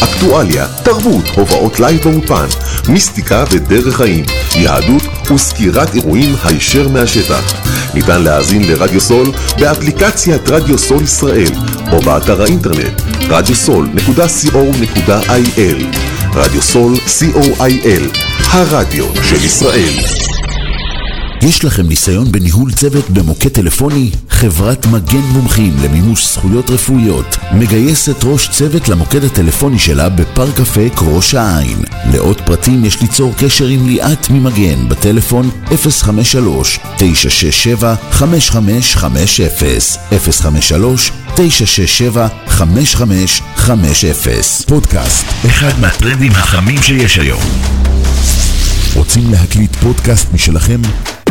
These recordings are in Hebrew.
אקטואליה, תרבות, הופעות לייב באולפן, מיסטיקה ודרך חיים, יהדות וסקירת אירועים הישר מהשטח. ניתן להאזין לרדיו סול באפליקציית רדיו סול ישראל או באתר האינטרנט radiosol.co.il רדיו סול co.il הרדיו של ישראל יש לכם ניסיון בניהול צוות במוקד טלפוני? חברת מגן מומחים למימוש זכויות רפואיות מגייסת ראש צוות למוקד הטלפוני שלה בפארק אפק ראש העין. לעוד פרטים יש ליצור קשר עם ליאת ממגן בטלפון 053-967-5550 053-967-5550 פודקאסט, אחד מהטרנדים החמים שיש היום. רוצים להקליט פודקאסט משלכם?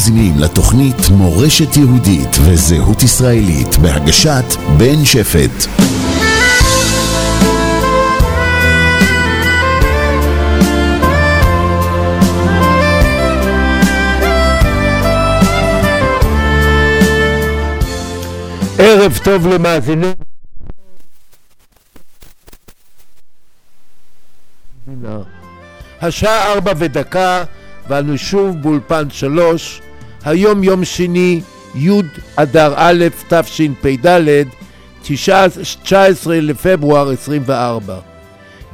מאזינים לתוכנית מורשת יהודית וזהות ישראלית בהגשת בן שפט. ערב טוב למאזינים. השעה ארבע ודקה, ואנו שוב באולפן שלוש. היום יום שני, י' אדר א', תשפ"ד, 19 לפברואר 24.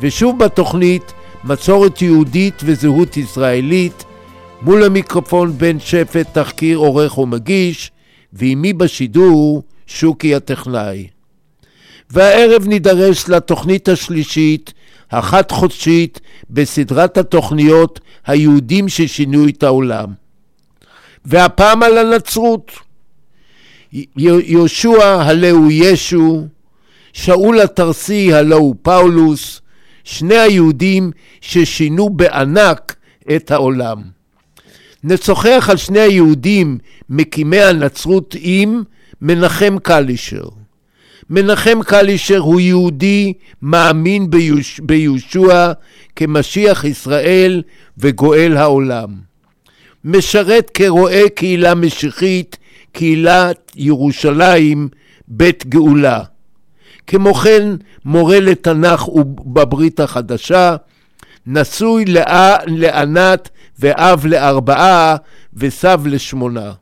ושוב בתוכנית מסורת יהודית וזהות ישראלית, מול המיקרופון בן שפט, תחקיר, עורך ומגיש, ועימי בשידור, שוקי הטכנאי. והערב נידרש לתוכנית השלישית, החד-חודשית, בסדרת התוכניות היהודים ששינו את העולם. והפעם על הנצרות. יהושע הלא הוא ישו, שאול התרסי הלא הוא פאולוס, שני היהודים ששינו בענק את העולם. נשוחח על שני היהודים מקימי הנצרות עם מנחם קלישר. מנחם קלישר הוא יהודי מאמין ביוש... ביהושע כמשיח ישראל וגואל העולם. משרת כרועה קהילה משיחית, קהילת ירושלים, בית גאולה. כמו כן, מורה לתנ"ך ובברית החדשה, נשוי לענת ואב לארבעה וסב לשמונה.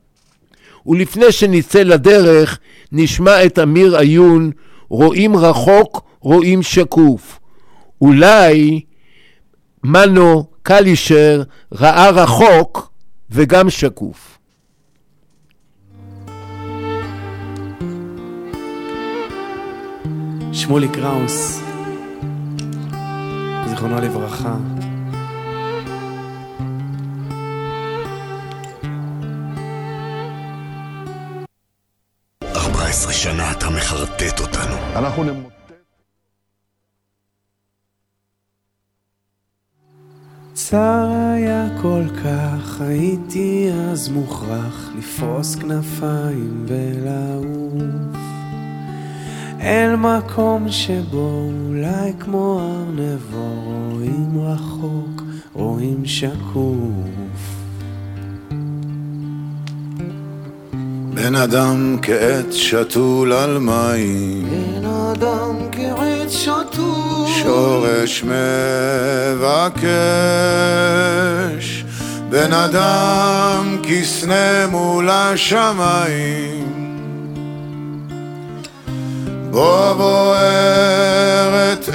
ולפני שנצא לדרך, נשמע את אמיר עיון, רואים רחוק, רואים שקוף. אולי מנו קלישר ראה רחוק וגם שקוף. שמולי קראוס, זיכרונו לברכה, שנה אתה מחרטט אותנו. אנחנו נמות. צר היה כל כך, הייתי אז מוכרח לפרוס כנפיים ולעוף. אל מקום שבו אולי כמו ארנבו רואים רחוק, רואים שקוף בן אדם כעץ שתול על מים, בן אדם כעץ שתול שורש מבקש. בן אדם כסנה מול השמיים, בו בוערת אש.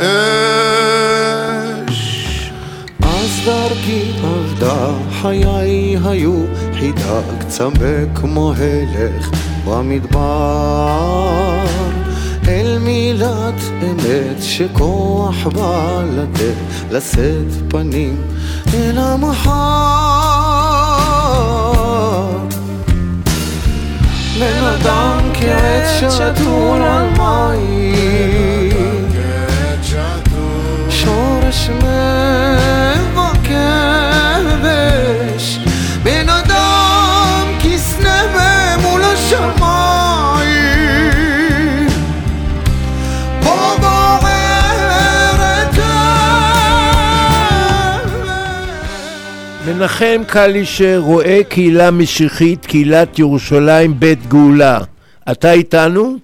אז דרכי עבדה, חיי היו חידה קצבה כמו הלך במדבר. אל מילת אמת שכוח בא לתת לשאת פנים אל המחר. בן אדם כעץ שתול על מים. שורש מבקש מנחם קלישר רואה קהילה משיחית, קהילת ירושלים בית גאולה. אתה איתנו?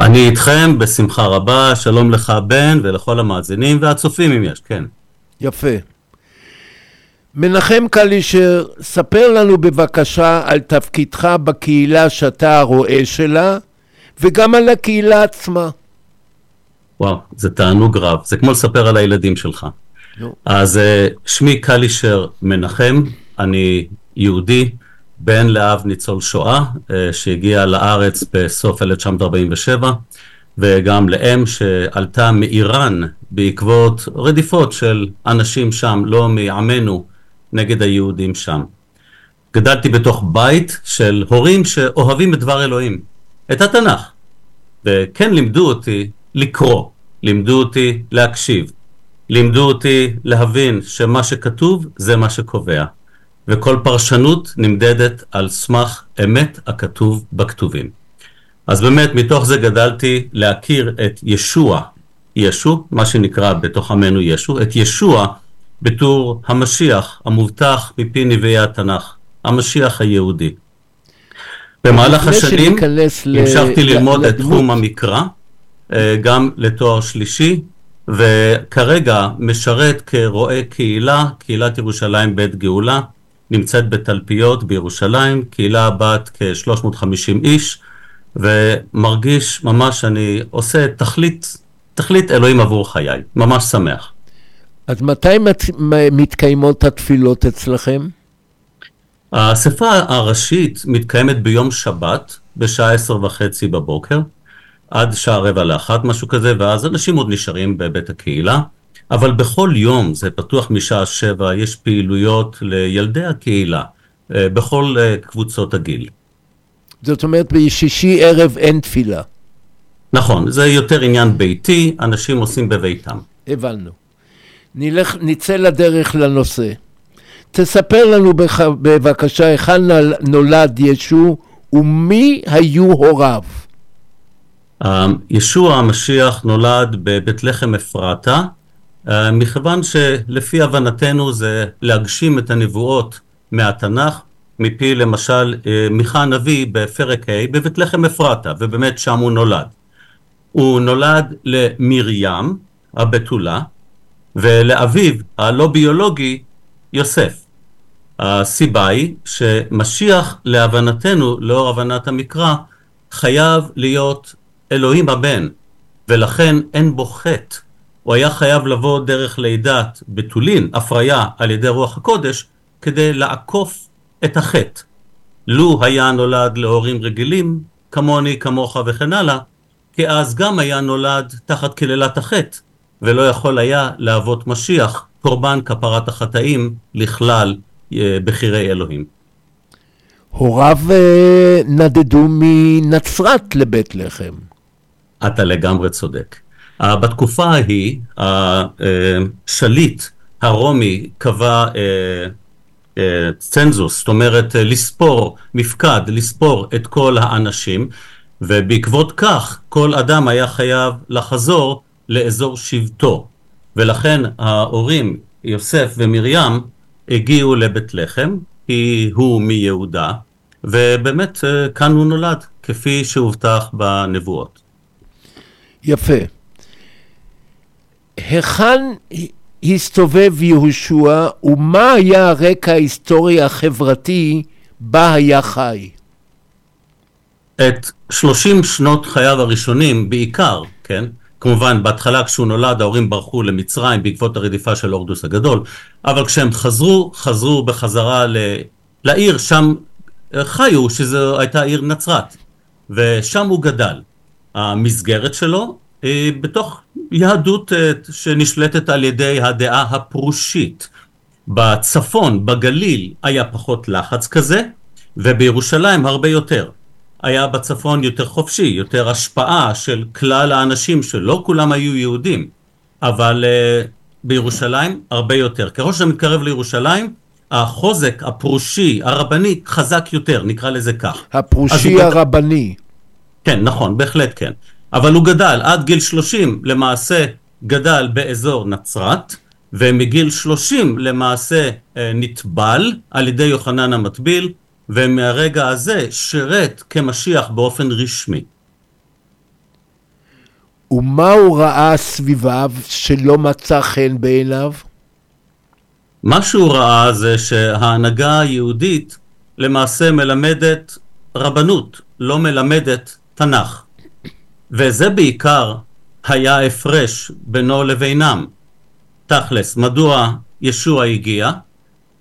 אני איתכם בשמחה רבה, שלום לך בן ולכל המאזינים והצופים אם יש, כן. יפה. מנחם קלישר, ספר לנו בבקשה על תפקידך בקהילה שאתה הרועה שלה, וגם על הקהילה עצמה. וואו, זה תענוג רב, זה כמו לספר על הילדים שלך. אז אה, שמי קלישר מנחם, אני יהודי, בן לאב ניצול שואה, אה, שהגיע לארץ בסוף 1947, וגם לאם שעלתה מאיראן בעקבות רדיפות של אנשים שם, לא מעמנו, נגד היהודים שם. גדלתי בתוך בית של הורים שאוהבים את דבר אלוהים, את התנ"ך. וכן לימדו אותי לקרוא, לימדו אותי להקשיב, לימדו אותי להבין שמה שכתוב זה מה שקובע, וכל פרשנות נמדדת על סמך אמת הכתוב בכתובים. אז באמת מתוך זה גדלתי להכיר את ישוע, ישו, מה שנקרא בתוך עמנו ישו, את ישוע בתור המשיח המובטח מפי נביאי התנ"ך, המשיח היהודי. במהלך השנים ל- המשכתי ל- ללמוד את. תחום המקרא, אה, גם לתואר שלישי, וכרגע משרת כרועה קהילה, קהילת ירושלים בית גאולה, נמצאת בתלפיות בירושלים, קהילה בת כ-350 איש, ומרגיש ממש שאני עושה תכלית, תכלית אלוהים עבור חיי, ממש שמח. אז מתי מת- מתקיימות התפילות אצלכם? האספה הראשית מתקיימת ביום שבת בשעה עשר וחצי בבוקר, עד שעה רבע לאחת, משהו כזה, ואז אנשים עוד נשארים בבית הקהילה, אבל בכל יום, זה פתוח משעה שבע, יש פעילויות לילדי הקהילה, אה, בכל אה, קבוצות הגיל. זאת אומרת, בשישי ערב אין תפילה. נכון, זה יותר עניין ביתי, אנשים עושים בביתם. הבנו. נלך, נצא לדרך לנושא. תספר לנו בח, בבקשה היכן נולד ישו ומי היו הוריו. אה, ישוע המשיח נולד בבית לחם אפרתה, אה, מכיוון שלפי הבנתנו זה להגשים את הנבואות מהתנ"ך, מפי למשל אה, מיכה הנביא בפרק ה' בבית לחם אפרתה, ובאמת שם הוא נולד. הוא נולד למרים הבתולה, ולאביו הלא ביולוגי יוסף. הסיבה היא שמשיח להבנתנו, לאור הבנת המקרא, חייב להיות אלוהים הבן, ולכן אין בו חטא. הוא היה חייב לבוא דרך לידת בתולין, הפריה על ידי רוח הקודש, כדי לעקוף את החטא. לו היה נולד להורים רגילים, כמוני, כמוך וכן הלאה, כי אז גם היה נולד תחת קללת החטא, ולא יכול היה להוות משיח, קורבן כפרת החטאים לכלל אה, בחירי אלוהים. הוריו אה, נדדו מנצרת לבית לחם. אתה לגמרי צודק. Uh, בתקופה ההיא, השליט הרומי קבע uh, uh, צנזוס, זאת אומרת לספור, מפקד, לספור את כל האנשים, ובעקבות כך כל אדם היה חייב לחזור לאזור שבטו. ולכן ההורים, יוסף ומרים, הגיעו לבית לחם, כי הוא מיהודה, ובאמת כאן הוא נולד, כפי שהובטח בנבואות. יפה. היכן הסתובב יהושע ומה היה הרקע ההיסטורי החברתי בה היה חי? את 30 שנות חייו הראשונים בעיקר, כן? כמובן, בהתחלה כשהוא נולד ההורים ברחו למצרים בעקבות הרדיפה של הורדוס הגדול, אבל כשהם חזרו, חזרו בחזרה ל... לעיר, שם חיו, שזו הייתה עיר נצרת, ושם הוא גדל. המסגרת שלו היא בתוך יהדות אה, שנשלטת על ידי הדעה הפרושית. בצפון, בגליל, היה פחות לחץ כזה, ובירושלים הרבה יותר. היה בצפון יותר חופשי, יותר השפעה של כלל האנשים שלא כולם היו יהודים, אבל uh, בירושלים הרבה יותר. ככל שאתה מתקרב לירושלים, החוזק הפרושי, הרבני, חזק יותר, נקרא לזה כך. הפרושי הרבני. כן, נכון, בהחלט כן. אבל הוא גדל עד גיל 30 למעשה גדל באזור נצרת ומגיל 30 למעשה אה, נטבל על ידי יוחנן המטביל ומהרגע הזה שירת כמשיח באופן רשמי. ומה הוא ראה סביביו שלא מצא חן בעיניו? מה שהוא ראה זה שההנהגה היהודית למעשה מלמדת רבנות, לא מלמדת תנ"ך. וזה בעיקר היה ההפרש בינו לבינם. תכלס, מדוע ישוע הגיע?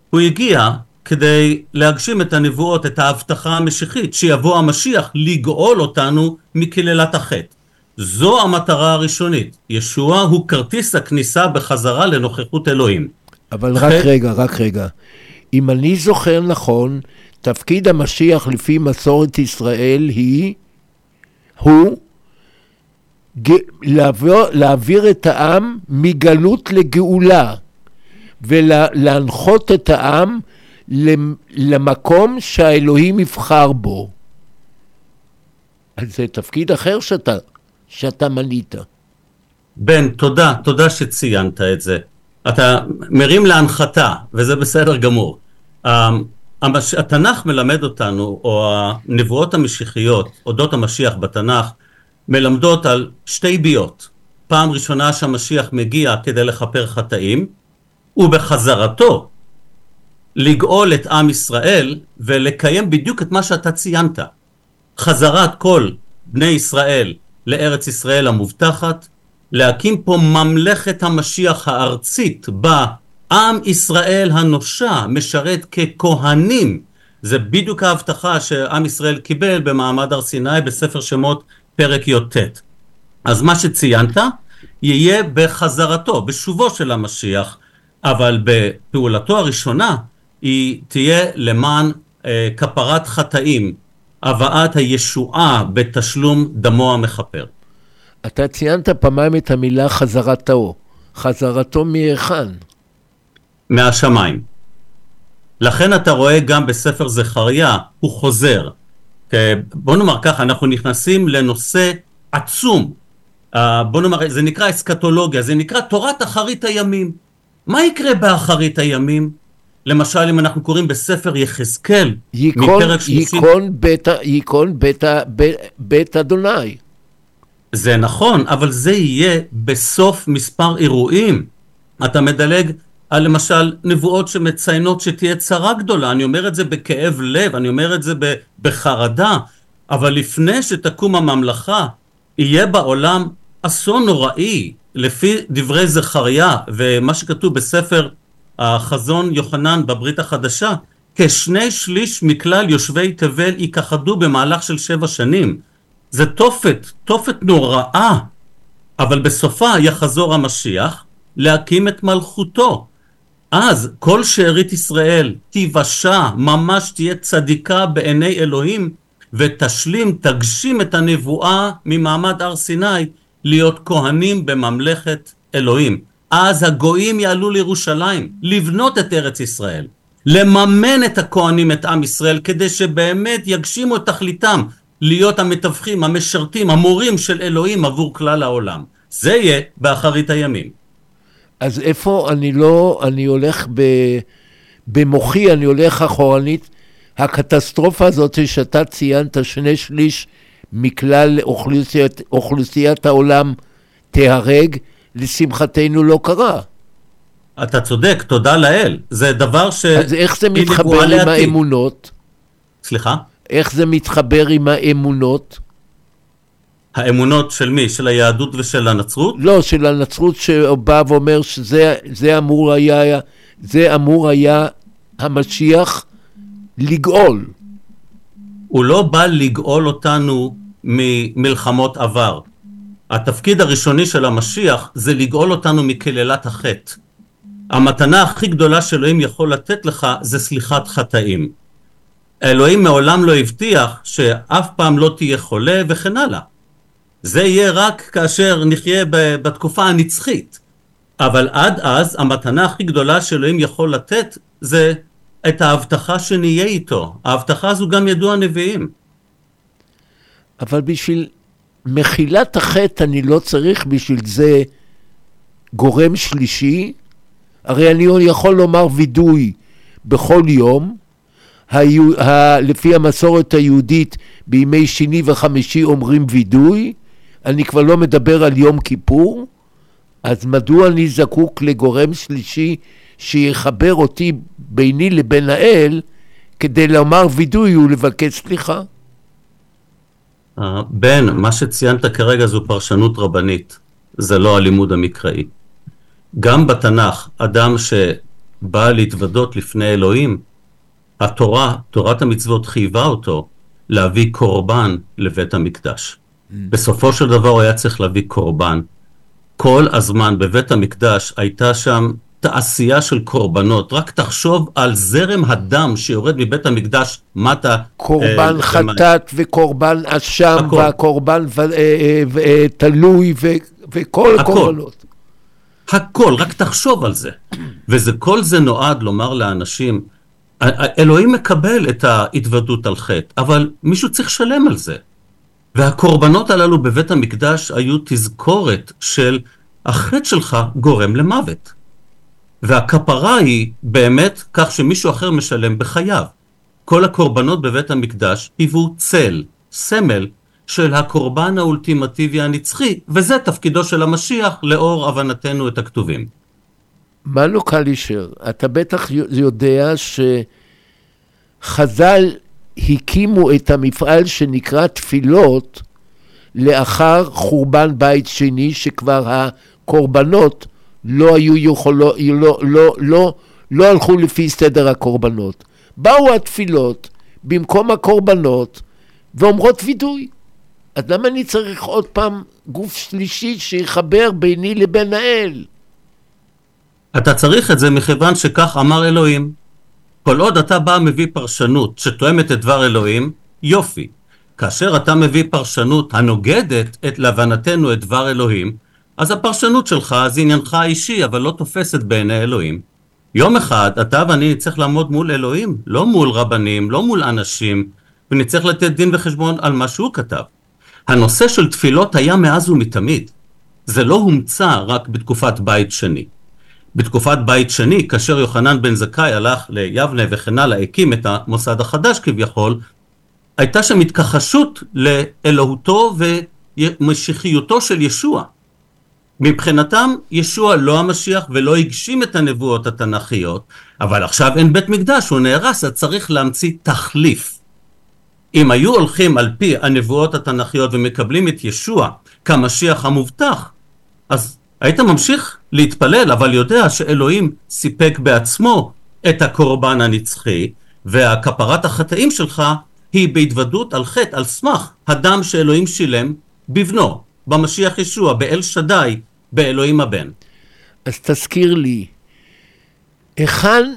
הוא הגיע כדי להגשים את הנבואות, את ההבטחה המשיחית, שיבוא המשיח לגאול אותנו מקללת החטא. זו המטרה הראשונית. ישוע הוא כרטיס הכניסה בחזרה לנוכחות אלוהים. אבל רק רגע, רק רגע. אם אני זוכר נכון, תפקיד המשיח לפי מסורת ישראל היא, הוא להעביר, את העם מגלות לגאולה ולהנחות את העם למקום שהאלוהים יבחר בו. אז זה תפקיד אחר שאתה, שאתה מנית. בן, תודה, תודה שציינת את זה. אתה מרים להנחתה, וזה בסדר גמור. המש... התנ"ך מלמד אותנו, או הנבואות המשיחיות, אודות המשיח בתנ"ך, מלמדות על שתי ביות. פעם ראשונה שהמשיח מגיע כדי לכפר חטאים, ובחזרתו לגאול את עם ישראל ולקיים בדיוק את מה שאתה ציינת. חזרת כל בני ישראל לארץ ישראל המובטחת, להקים פה ממלכת המשיח הארצית בה עם ישראל הנושע משרת ככהנים. זה בדיוק ההבטחה שעם ישראל קיבל במעמד הר סיני בספר שמות פרק י"ט. אז מה שציינת יהיה בחזרתו, בשובו של המשיח, אבל בפעולתו הראשונה היא תהיה למען אה, כפרת חטאים, הבאת הישועה בתשלום דמו המכפר. אתה ציינת פעמיים את המילה חזרתו. חזרתו מהיכן? מהשמיים. לכן אתה רואה גם בספר זכריה, הוא חוזר. בוא נאמר ככה, אנחנו נכנסים לנושא עצום. אה, בוא נאמר, זה נקרא אסקטולוגיה, זה נקרא תורת אחרית הימים. מה יקרה באחרית הימים? למשל, אם אנחנו קוראים בספר יחזקאל, מפרק 30... ייכון בית, ייכון בית, בית, בית אדוני. זה נכון, אבל זה יהיה בסוף מספר אירועים. אתה מדלג על למשל נבואות שמציינות שתהיה צרה גדולה, אני אומר את זה בכאב לב, אני אומר את זה בחרדה, אבל לפני שתקום הממלכה, יהיה בעולם אסון נוראי, לפי דברי זכריה ומה שכתוב בספר החזון יוחנן בברית החדשה, כשני שליש מכלל יושבי תבל ייכחדו במהלך של שבע שנים. זה תופת, תופת נוראה, אבל בסופה יחזור המשיח להקים את מלכותו. אז כל שארית ישראל תיוושע, ממש תהיה צדיקה בעיני אלוהים, ותשלים, תגשים את הנבואה ממעמד הר סיני, להיות כהנים בממלכת אלוהים. אז הגויים יעלו לירושלים, לבנות את ארץ ישראל, לממן את הכהנים, את עם ישראל, כדי שבאמת יגשימו את תכליתם, להיות המתווכים, המשרתים, המורים של אלוהים עבור כלל העולם. זה יהיה באחרית הימים. אז איפה אני לא, אני הולך ב, במוחי, אני הולך אחורנית. הקטסטרופה הזאת שאתה ציינת, שני שליש מכלל אוכלוסיית, אוכלוסיית העולם תיהרג, לשמחתנו לא קרה. אתה צודק, תודה לאל. זה דבר ש... אז איך זה מתחבר עם לעתיד. האמונות? סליחה? איך זה מתחבר עם האמונות? האמונות של מי? של היהדות ושל הנצרות? לא, של הנצרות שבא ואומר שזה זה אמור היה, זה אמור היה המשיח לגאול. הוא לא בא לגאול אותנו ממלחמות עבר. התפקיד הראשוני של המשיח זה לגאול אותנו מקללת החטא. המתנה הכי גדולה שאלוהים יכול לתת לך זה סליחת חטאים. אלוהים מעולם לא הבטיח שאף פעם לא תהיה חולה וכן הלאה. זה יהיה רק כאשר נחיה בתקופה הנצחית. אבל עד אז המתנה הכי גדולה שאלוהים יכול לתת זה את ההבטחה שנהיה איתו. ההבטחה הזו גם ידעו הנביאים. אבל בשביל מחילת החטא אני לא צריך בשביל זה גורם שלישי. הרי אני יכול לומר וידוי בכל יום. היו, ה, לפי המסורת היהודית בימי שני וחמישי אומרים וידוי. אני כבר לא מדבר על יום כיפור. אז מדוע אני זקוק לגורם שלישי שיחבר אותי ביני לבין האל כדי לומר וידוי ולבקש סליחה? אה, בן, מה שציינת כרגע זו פרשנות רבנית, זה לא הלימוד המקראי. גם בתנ"ך, אדם שבא להתוודות לפני אלוהים, התורה, תורת המצוות חייבה אותו להביא קורבן לבית המקדש. בסופו של דבר הוא היה צריך להביא קורבן. כל הזמן בבית המקדש הייתה שם תעשייה של קורבנות. רק תחשוב על זרם הדם שיורד מבית המקדש מטה. קורבן אה, חטאת וקורבן אשם הכל. והקורבן ו- אה, אה, ו- אה, תלוי ו- וכל. הקורבנות. הכל, רק תחשוב על זה. וזה, כל זה נועד לומר לאנשים, אלוהים מקבל את ההתוודות על חטא, אבל מישהו צריך לשלם על זה. והקורבנות הללו בבית המקדש היו תזכורת של החטא שלך גורם למוות. והכפרה היא באמת כך שמישהו אחר משלם בחייו. כל הקורבנות בבית המקדש היוו צל, סמל, של הקורבן האולטימטיבי הנצחי, וזה תפקידו של המשיח לאור הבנתנו את הכתובים. מנו קלישר, אתה בטח יודע שחז"ל הקימו את המפעל שנקרא תפילות לאחר חורבן בית שני, שכבר הקורבנות לא היו יכולות, לא, לא, לא, לא הלכו לפי סדר הקורבנות. באו התפילות במקום הקורבנות ואומרות וידוי. אז למה אני צריך עוד פעם גוף שלישי שיחבר ביני לבין האל? אתה צריך את זה מכיוון שכך אמר אלוהים. כל עוד אתה בא מביא פרשנות שתואמת את דבר אלוהים, יופי. כאשר אתה מביא פרשנות הנוגדת את להבנתנו את דבר אלוהים, אז הפרשנות שלך זה עניינך האישי, אבל לא תופסת בעיני אלוהים. יום אחד אתה ואני נצטרך לעמוד מול אלוהים, לא מול רבנים, לא מול אנשים, ונצטרך לתת דין וחשבון על מה שהוא כתב. הנושא של תפילות היה מאז ומתמיד. זה לא הומצא רק בתקופת בית שני. בתקופת בית שני, כאשר יוחנן בן זכאי הלך ליבנה וכן הלאה, הקים את המוסד החדש כביכול, הייתה שם התכחשות לאלוהותו ומשיחיותו של ישוע. מבחינתם ישוע לא המשיח ולא הגשים את הנבואות התנ"כיות, אבל עכשיו אין בית מקדש, הוא נהרס, אז צריך להמציא תחליף. אם היו הולכים על פי הנבואות התנ"כיות ומקבלים את ישוע כמשיח המובטח, אז היית ממשיך להתפלל, אבל יודע שאלוהים סיפק בעצמו את הקורבן הנצחי, והכפרת החטאים שלך היא בהתוודות על חטא, על סמך הדם שאלוהים שילם בבנו, במשיח ישוע, באל שדי, באלוהים הבן. אז תזכיר לי, היכן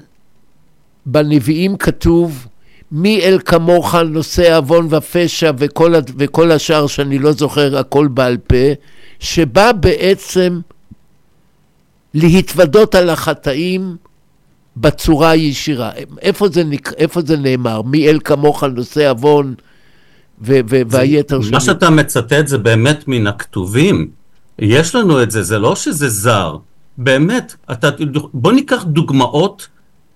בנביאים כתוב מי אל כמוך נושא עוון ופשע וכל, וכל השאר שאני לא זוכר הכל בעל פה, שבא בעצם להתוודות על החטאים בצורה הישירה. איפה זה, נק... איפה זה נאמר? מי אל כמוך נושא עוון ו- ו- והיתר מה שאתה מצטט זה באמת מן הכתובים. יש לנו את זה, זה לא שזה זר. באמת, אתה, בוא ניקח דוגמאות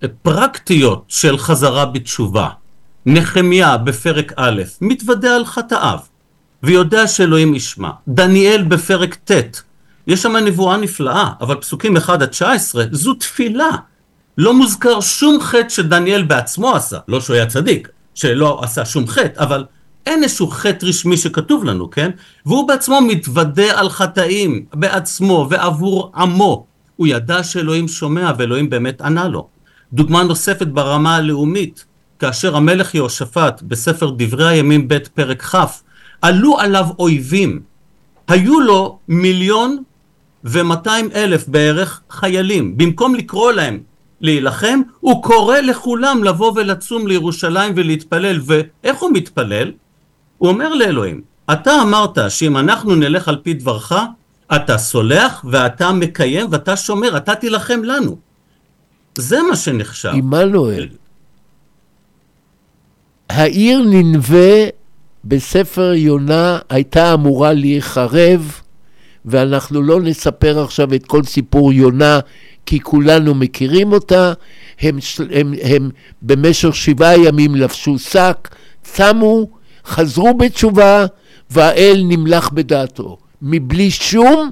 אה, פרקטיות של חזרה בתשובה. נחמיה בפרק א', מתוודה על חטאיו, ויודע שאלוהים ישמע. דניאל בפרק ט', יש שם נבואה נפלאה, אבל פסוקים 1 עד 19 זו תפילה. לא מוזכר שום חטא שדניאל בעצמו עשה, לא שהוא היה צדיק, שלא עשה שום חטא, אבל אין איזשהו חטא רשמי שכתוב לנו, כן? והוא בעצמו מתוודה על חטאים בעצמו ועבור עמו. הוא ידע שאלוהים שומע ואלוהים באמת ענה לו. דוגמה נוספת ברמה הלאומית, כאשר המלך יהושפט בספר דברי הימים ב' פרק כ', עלו עליו אויבים. היו לו מיליון ומאתיים אלף בערך חיילים. במקום לקרוא להם להילחם, הוא קורא לכולם לבוא ולצום לירושלים ולהתפלל. ואיך הוא מתפלל? הוא אומר לאלוהים, אתה אמרת שאם אנחנו נלך על פי דברך, אתה סולח ואתה מקיים ואתה שומר, אתה תילחם לנו. זה מה שנחשב. עמנואל, העיר ננבה בספר יונה הייתה אמורה להיחרב, ואנחנו לא נספר עכשיו את כל סיפור יונה, כי כולנו מכירים אותה. הם, הם, הם במשך שבעה ימים לבשו שק, צמו, חזרו בתשובה, והאל נמלך בדעתו. מבלי שום,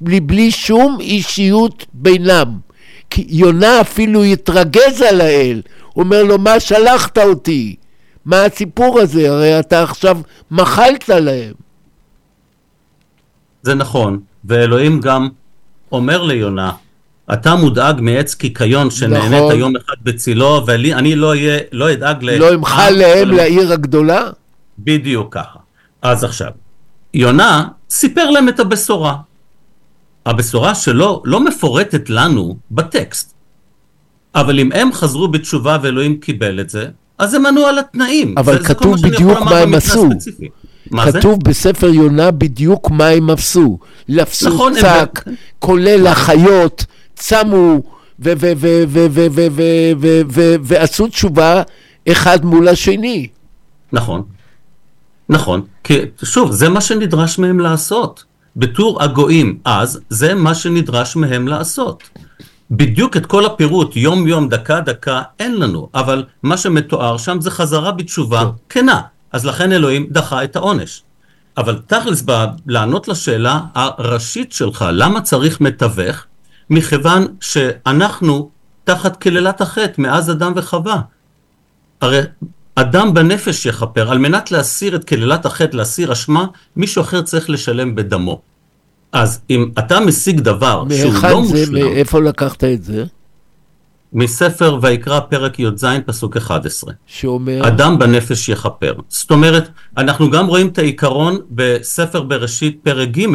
מבלי שום אישיות בינם. כי יונה אפילו התרגז על האל, הוא אומר לו, מה שלחת אותי? מה הסיפור הזה? הרי אתה עכשיו מחלת להם. זה נכון, ואלוהים גם אומר ליונה, אתה מודאג מעץ קיקיון שנהנית נכון. יום אחד בצילו, ואני לא לא אדאג ל... לא אמחל להם לעיר הגדולה? בדיוק ככה. אז עכשיו, יונה סיפר להם את הבשורה. הבשורה שלו לא מפורטת לנו בטקסט. אבל אם הם חזרו בתשובה ואלוהים קיבל את זה, אז הם ענו על התנאים. אבל זה- כתוב בדיוק מה הם עשו. מה כתוב זה? בספר יונה בדיוק מה הם אפסו. לפסו נכון, צק, הם... כולל החיות, צמו ועשו תשובה אחד מול השני. נכון, נכון. כי שוב, זה מה שנדרש מהם לעשות. בתור הגויים אז, זה מה שנדרש מהם לעשות. בדיוק את כל הפירוט, יום יום, דקה דקה, אין לנו, אבל מה שמתואר שם זה חזרה בתשובה כנה. אז לכן אלוהים דחה את העונש. אבל תכלס, ב- לענות לשאלה הראשית שלך, למה צריך מתווך? מכיוון שאנחנו תחת קללת החטא מאז אדם וחווה. הרי אדם בנפש יכפר, על מנת להסיר את קללת החטא, להסיר אשמה, מישהו אחר צריך לשלם בדמו. אז אם אתה משיג דבר שהוא לא זה, מושלם, מאיפה לקחת את זה? מספר ויקרא פרק י"ז פסוק 11, שאומר, אדם בנפש יכפר. זאת אומרת, אנחנו גם רואים את העיקרון בספר בראשית פרק ג',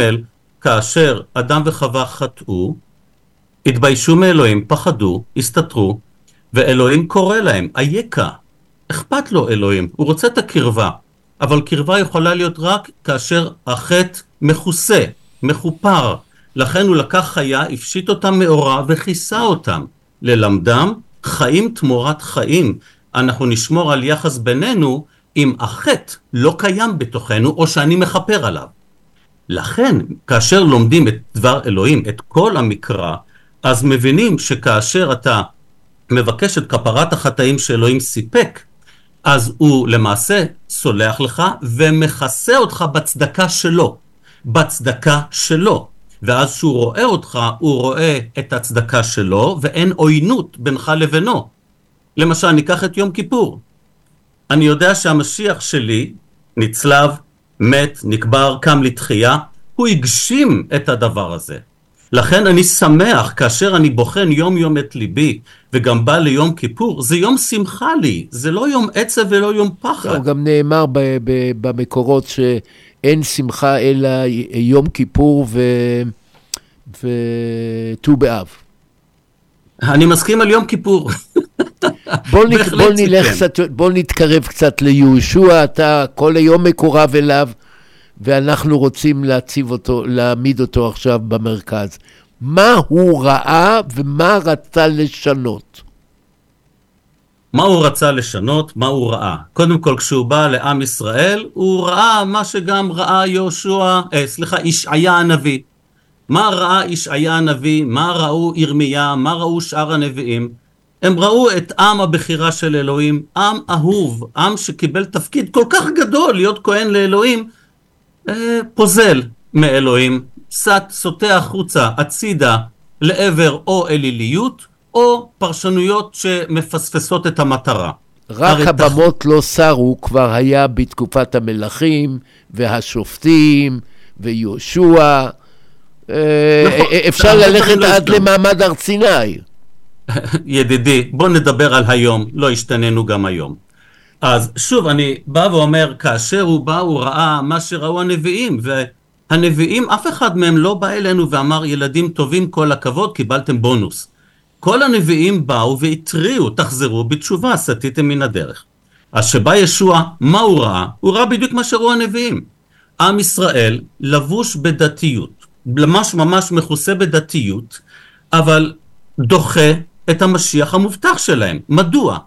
כאשר אדם וחווה חטאו, התביישו מאלוהים, פחדו, הסתתרו, ואלוהים קורא להם, אייכה. אכפת לו אלוהים, הוא רוצה את הקרבה, אבל קרבה יכולה להיות רק כאשר החטא מכוסה, מכופר. לכן הוא לקח חיה, הפשיט אותם מאורה וכיסה אותם, ללמדם חיים תמורת חיים. אנחנו נשמור על יחס בינינו אם החטא לא קיים בתוכנו או שאני מכפר עליו. לכן, כאשר לומדים את דבר אלוהים, את כל המקרא, אז מבינים שכאשר אתה מבקש את כפרת החטאים שאלוהים סיפק, אז הוא למעשה סולח לך ומכסה אותך בצדקה שלו. בצדקה שלו. ואז כשהוא רואה אותך, הוא רואה את הצדקה שלו, ואין עוינות בינך לבינו. למשל, ניקח את יום כיפור. אני יודע שהמשיח שלי נצלב, מת, נקבר, קם לתחייה, הוא הגשים את הדבר הזה. לכן אני שמח כאשר אני בוחן יום יום את ליבי וגם בא ליום כיפור, זה יום שמחה לי, זה לא יום עצב ולא יום פחד. לא, גם נאמר במקורות שאין שמחה אלא יום כיפור ו- וט"ו באב. אני מסכים על יום כיפור. בוא, נ... בוא נלך כן. קצת, בוא נתקרב קצת ליהושע, אתה כל היום מקורב אליו, ואנחנו רוצים להציב אותו, להעמיד אותו עכשיו במרכז. מה הוא ראה ומה רצה לשנות? מה הוא רצה לשנות, מה הוא ראה. קודם כל, כשהוא בא לעם ישראל, הוא ראה מה שגם ראה יהושע, אה, סליחה, ישעיה הנביא. מה ראה ישעיה הנביא, מה ראו ירמיה, מה ראו שאר הנביאים. הם ראו את עם הבחירה של אלוהים, עם אהוב, עם שקיבל תפקיד כל כך גדול להיות כהן לאלוהים, אה, פוזל מאלוהים, סט, סוטה החוצה, הצידה, לעבר או אליליות, או פרשנויות שמפספסות את המטרה. רק הרי תח- הבמות לא סרו כבר היה בתקופת המלכים והשופטים ויהושע. אה, נכון, אה, אפשר הרבה ללכת לא עד השתנו. למעמד הר סיני. ידידי, בוא נדבר על היום, לא השתננו גם היום. אז שוב, אני בא ואומר, כאשר הוא בא, הוא ראה מה שראו הנביאים, והנביאים, אף אחד מהם לא בא אלינו ואמר, ילדים טובים, כל הכבוד, קיבלתם בונוס. כל הנביאים באו והתריעו, תחזרו בתשובה, סטיתם מן הדרך. אז שבא ישוע, מה הוא ראה? הוא ראה בדיוק מה שראו הנביאים. עם ישראל לבוש בדתיות, ממש ממש מכוסה בדתיות, אבל דוחה את המשיח המובטח שלהם. מדוע?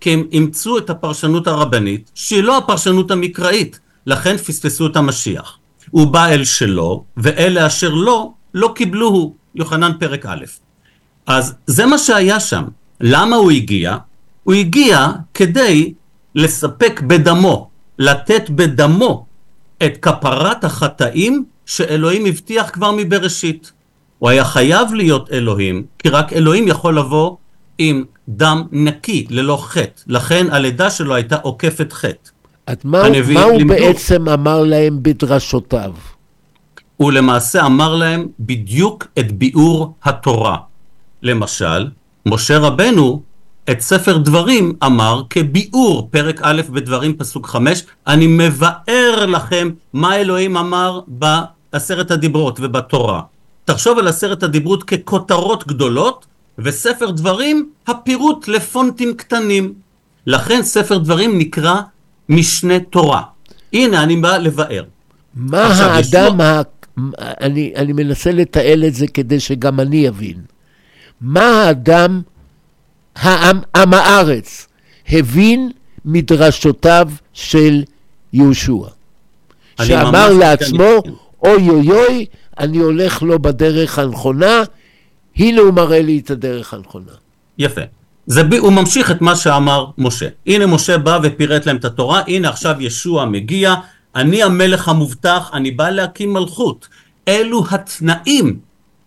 כי הם אימצו את הפרשנות הרבנית, שהיא לא הפרשנות המקראית, לכן פספסו את המשיח. הוא בא אל שלו, ואלה אשר לא, לא קיבלוהו. יוחנן פרק א'. אז זה מה שהיה שם. למה הוא הגיע? הוא הגיע כדי לספק בדמו, לתת בדמו את כפרת החטאים שאלוהים הבטיח כבר מבראשית. הוא היה חייב להיות אלוהים, כי רק אלוהים יכול לבוא עם דם נקי, ללא חטא. לכן הלידה שלו הייתה עוקפת חטא. אז מה, מה הוא לימדו. בעצם אמר להם בדרשותיו? הוא למעשה אמר להם בדיוק את ביאור התורה. למשל, משה רבנו את ספר דברים אמר כביאור, פרק א' בדברים פסוק חמש, אני מבאר לכם מה אלוהים אמר בעשרת הדיברות ובתורה. תחשוב על עשרת הדיברות ככותרות גדולות, וספר דברים הפירוט לפונטים קטנים. לכן ספר דברים נקרא משנה תורה. הנה אני בא לבאר. מה האדם, ה... אני, אני מנסה לתעל את זה כדי שגם אני אבין. מה האדם, העם, עם הארץ, הבין מדרשותיו של יהושע? שאמר לעצמו. אוי אוי אוי, אני הולך לא בדרך הנכונה, הנה הוא מראה לי את הדרך הנכונה. יפה. זה ב... הוא ממשיך את מה שאמר משה. הנה משה בא ופירט להם את התורה, הנה עכשיו ישוע מגיע, אני המלך המובטח, אני בא להקים מלכות. אלו התנאים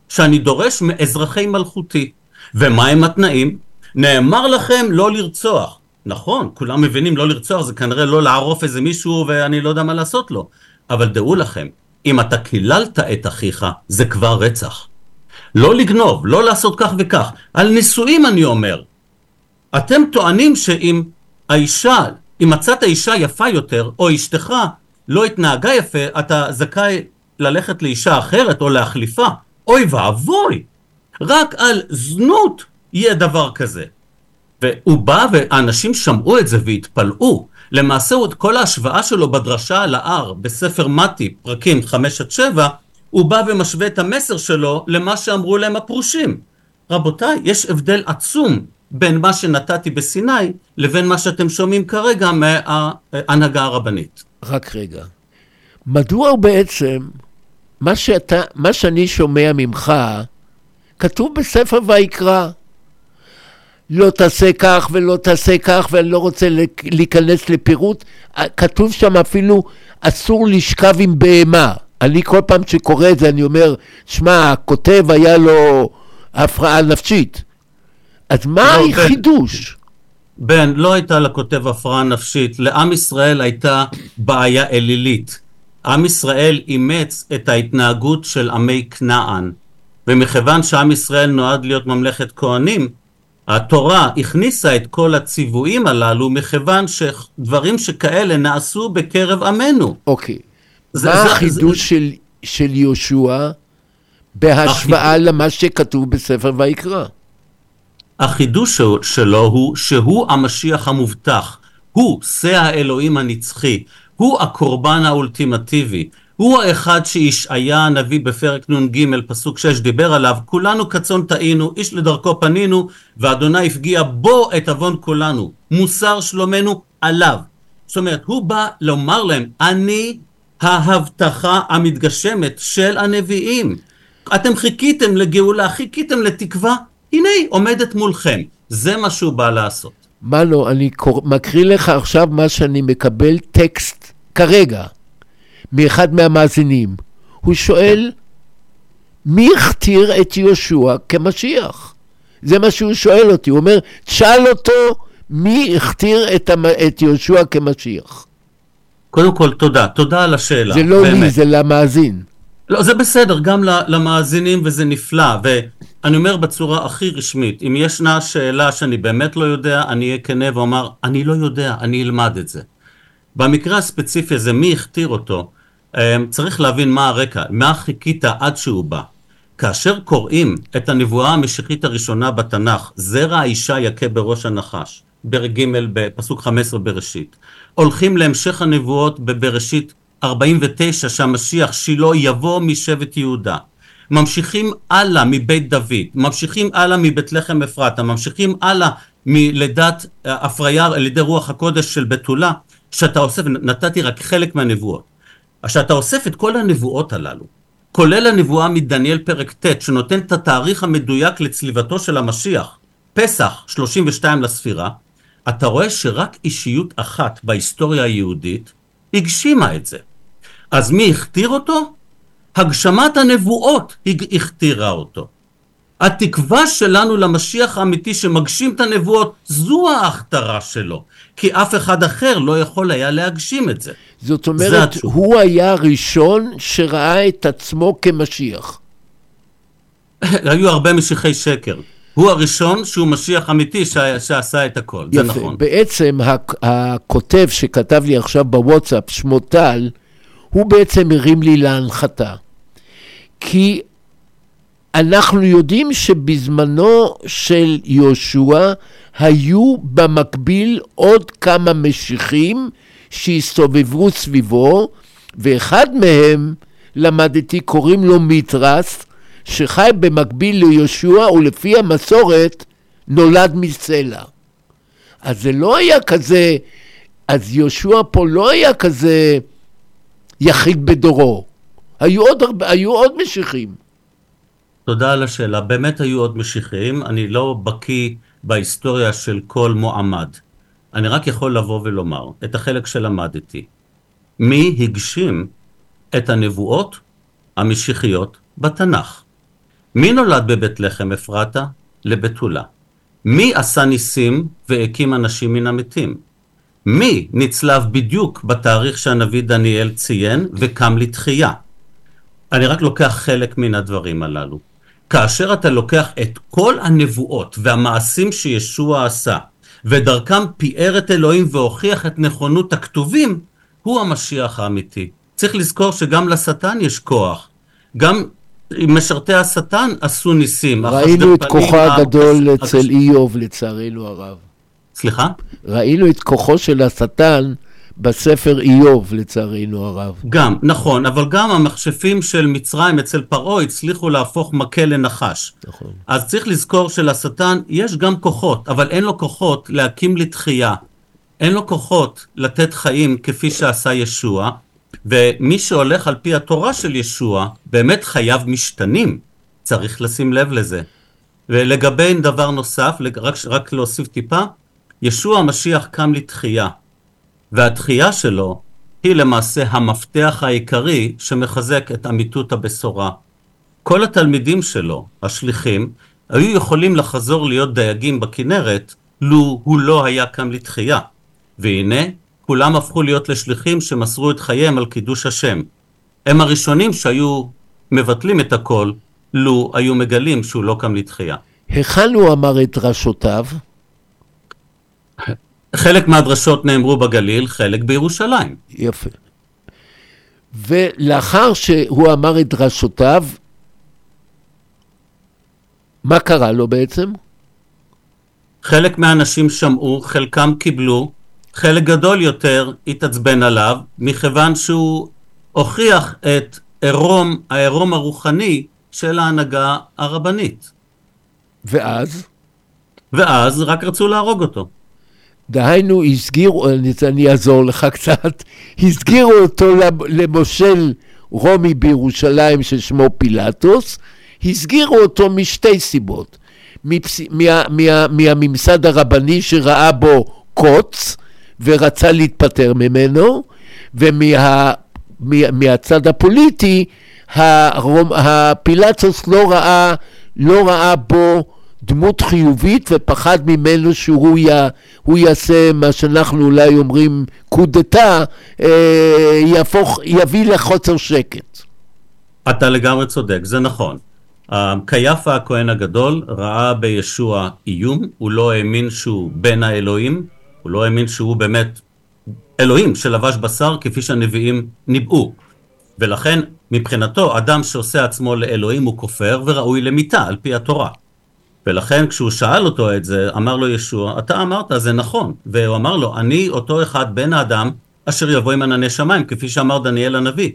שאני דורש מאזרחי מלכותי. ומה הם התנאים? נאמר לכם לא לרצוח. נכון, כולם מבינים לא לרצוח זה כנראה לא לערוף איזה מישהו ואני לא יודע מה לעשות לו. אבל דעו לכם, אם אתה קיללת את אחיך, זה כבר רצח. לא לגנוב, לא לעשות כך וכך. על נישואים אני אומר. אתם טוענים שאם האישה, אם מצאת אישה יפה יותר, או אשתך לא התנהגה יפה, אתה זכאי ללכת לאישה אחרת או להחליפה. אוי ואבוי! רק על זנות יהיה דבר כזה. והוא בא ואנשים שמעו את זה והתפלאו. למעשה את כל ההשוואה שלו בדרשה על ההר בספר מתי, פרקים 5 עד 7, הוא בא ומשווה את המסר שלו למה שאמרו להם הפרושים. רבותיי, יש הבדל עצום בין מה שנתתי בסיני לבין מה שאתם שומעים כרגע מההנהגה הרבנית. רק רגע. מדוע בעצם, מה, שאתה, מה שאני שומע ממך, כתוב בספר ויקרא. לא תעשה כך ולא תעשה כך, ואני לא רוצה להיכנס לפירוט. כתוב שם אפילו, אסור לשכב עם בהמה. אני כל פעם שקורא את זה, אני אומר, שמע, הכותב היה לו הפרעה נפשית. אז מה לא. החידוש? בן, לא הייתה לכותב הפרעה נפשית, לעם ישראל הייתה בעיה אלילית. עם ישראל אימץ את ההתנהגות של עמי כנען, ומכיוון שעם ישראל נועד להיות ממלכת כהנים, התורה הכניסה את כל הציוויים הללו מכיוון שדברים שכאלה נעשו בקרב עמנו. אוקיי. זה- מה זה- החידוש זה- של, של יהושע בהשוואה למה שכתוב בספר ויקרא? החידוש שלו הוא שהוא המשיח המובטח, הוא שא האלוהים הנצחי, הוא הקורבן האולטימטיבי, הוא האחד שישעיה הנביא בפרק נ"ג פסוק 6 דיבר עליו, כולנו כצאן טעינו, איש לדרכו פנינו, ואדוני הפגיע בו את עוון כולנו, מוסר שלומנו עליו. זאת אומרת, הוא בא לומר להם, אני ההבטחה המתגשמת של הנביאים. אתם חיכיתם לגאולה, חיכיתם לתקווה, הנה היא עומדת מולכם. זה מה שהוא בא לעשות. מנו, אני קור... מקריא לך עכשיו מה שאני מקבל טקסט כרגע מאחד מהמאזינים. הוא שואל, מי הכתיר את יהושע כמשיח? זה מה שהוא שואל אותי. הוא אומר, תשאל אותו מי הכתיר את, המ... את יהושע כמשיח. קודם כל, תודה. תודה על השאלה. זה לא באמת. לי, זה למאזין. לא, זה בסדר, גם למאזינים וזה נפלא, ואני אומר בצורה הכי רשמית, אם ישנה שאלה שאני באמת לא יודע, אני אהיה כנה ואומר, אני לא יודע, אני אלמד את זה. במקרה הספציפי הזה, מי הכתיר אותו, אמ, צריך להבין מה הרקע, מה חיכית עד שהוא בא. כאשר קוראים את הנבואה המשיחית הראשונה בתנ"ך, זרע האישה יכה בראש הנחש, פרק ג' בפסוק 15 בראשית. הולכים להמשך הנבואות בבראשית 49 שהמשיח שילה יבוא משבט יהודה. ממשיכים הלאה מבית דוד, ממשיכים הלאה מבית לחם אפרתה, ממשיכים הלאה מלידת אה, הפריה על ידי רוח הקודש של בתולה, שאתה אוסף, נתתי רק חלק מהנבואות. כשאתה אוסף את כל הנבואות הללו, כולל הנבואה מדניאל פרק ט', שנותן את התאריך המדויק לצליבתו של המשיח, פסח 32 לספירה, אתה רואה שרק אישיות אחת בהיסטוריה היהודית הגשימה את זה. אז מי הכתיר אותו? הגשמת הנבואות הכתירה אותו. התקווה שלנו למשיח האמיתי שמגשים את הנבואות, זו ההכתרה שלו. כי אף אחד אחר לא יכול היה להגשים את זה. זאת זה אומרת, התשובה. הוא היה הראשון שראה את עצמו כמשיח. היו הרבה משיחי שקר. הוא הראשון שהוא משיח אמיתי ש- שעשה את הכל, זה יפה. נכון. בעצם הכ- הכותב שכתב לי עכשיו בוואטסאפ, שמו טל, הוא בעצם הרים לי להנחתה. כי אנחנו יודעים שבזמנו של יהושע היו במקביל עוד כמה משיחים שהסתובבו סביבו, ואחד מהם, למדתי, קוראים לו מיתרס, שחי במקביל ליהושע, ולפי המסורת נולד מסלע. אז זה לא היה כזה, אז יהושע פה לא היה כזה יחיד בדורו. היו עוד, היו עוד משיחים. תודה על השאלה. באמת היו עוד משיחיים, אני לא בקיא בהיסטוריה של כל מועמד. אני רק יכול לבוא ולומר את החלק שלמדתי. מי הגשים את הנבואות המשיחיות בתנ"ך? מי נולד בבית לחם אפרתה? לבתולה. מי עשה ניסים והקים אנשים מן המתים? מי נצלב בדיוק בתאריך שהנביא דניאל ציין וקם לתחייה? אני רק לוקח חלק מן הדברים הללו. כאשר אתה לוקח את כל הנבואות והמעשים שישוע עשה, ודרכם פיאר את אלוהים והוכיח את נכונות הכתובים, הוא המשיח האמיתי. צריך לזכור שגם לשטן יש כוח. גם משרתי השטן עשו ניסים. ראינו את כוחו הגדול אצל איוב, לצערנו הרב. סליחה? ראינו את כוחו של השטן בספר איוב, לצערנו הרב. גם, נכון, אבל גם המכשפים של מצרים אצל פרעה הצליחו להפוך מקל לנחש. נכון. אז צריך לזכור שלשטן יש גם כוחות, אבל אין לו כוחות להקים לתחייה. אין לו כוחות לתת חיים כפי שעשה ישוע, ומי שהולך על פי התורה של ישוע, באמת חייו משתנים. צריך לשים לב לזה. ולגבי דבר נוסף, רק, רק להוסיף טיפה, ישוע המשיח קם לתחייה, והתחייה שלו היא למעשה המפתח העיקרי שמחזק את אמיתות הבשורה. כל התלמידים שלו, השליחים, היו יכולים לחזור להיות דייגים בכנרת, לו הוא לא היה קם לתחייה. והנה, כולם הפכו להיות לשליחים שמסרו את חייהם על קידוש השם. הם הראשונים שהיו מבטלים את הכל, לו היו מגלים שהוא לא קם לתחייה. היכן הוא אמר את דרשותיו? חלק מהדרשות נאמרו בגליל, חלק בירושלים. יפה. ולאחר שהוא אמר את דרשותיו, מה קרה לו בעצם? חלק מהאנשים שמעו, חלקם קיבלו, חלק גדול יותר התעצבן עליו, מכיוון שהוא הוכיח את עירום, העירום הרוחני של ההנהגה הרבנית. ואז? ואז רק רצו להרוג אותו. דהיינו, הסגירו, אני, אעזור לך קצת, הסגירו אותו למושל רומי בירושלים ששמו פילטוס, הסגירו אותו משתי סיבות. מפס... מה... מה... מהממסד הרבני שראה בו קוץ ורצה להתפטר ממנו, ומה... הפוליטי, הרומ... הפילטוס לא ראה, לא ראה בו דמות חיובית ופחד ממנו שהוא י... יעשה מה שאנחנו אולי אומרים קודתה, אה, יהפוך, יביא לחוסר שקט. אתה לגמרי צודק, זה נכון. קייפה הכהן הגדול ראה בישוע איום, הוא לא האמין שהוא בן האלוהים, הוא לא האמין שהוא באמת אלוהים שלבש בשר כפי שהנביאים ניבאו. ולכן מבחינתו אדם שעושה עצמו לאלוהים הוא כופר וראוי למיתה על פי התורה. ולכן כשהוא שאל אותו את זה, אמר לו ישוע, אתה אמרת, זה נכון. והוא אמר לו, אני אותו אחד בן האדם אשר יבוא עם ענני שמיים, כפי שאמר דניאל הנביא.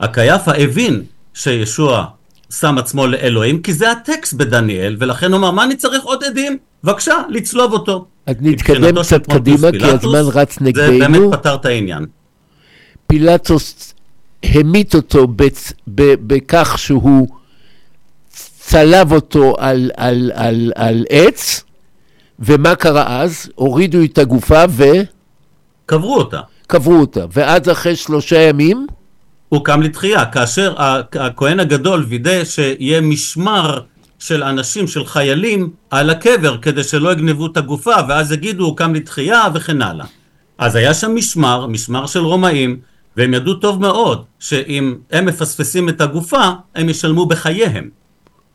הקייפה הבין שישוע שם עצמו לאלוהים, כי זה הטקסט בדניאל, ולכן הוא אמר, מה אני צריך עוד עדים? בבקשה, לצלוב אותו. אז נתקדם קצת קדימה, כי הזמן רץ נגדנו. זה באמת פתר את העניין. פילטוס המית אותו בכך שהוא צלב אותו על, על, על, על עץ, ומה קרה אז? הורידו את הגופה ו... קברו אותה. קברו אותה, ואז אחרי שלושה ימים? הוא קם לתחייה, כאשר הכהן הגדול וידא שיהיה משמר של אנשים, של חיילים, על הקבר, כדי שלא יגנבו את הגופה, ואז יגידו הוא קם לתחייה וכן הלאה. אז היה שם משמר, משמר של רומאים, והם ידעו טוב מאוד שאם הם מפספסים את הגופה, הם ישלמו בחייהם.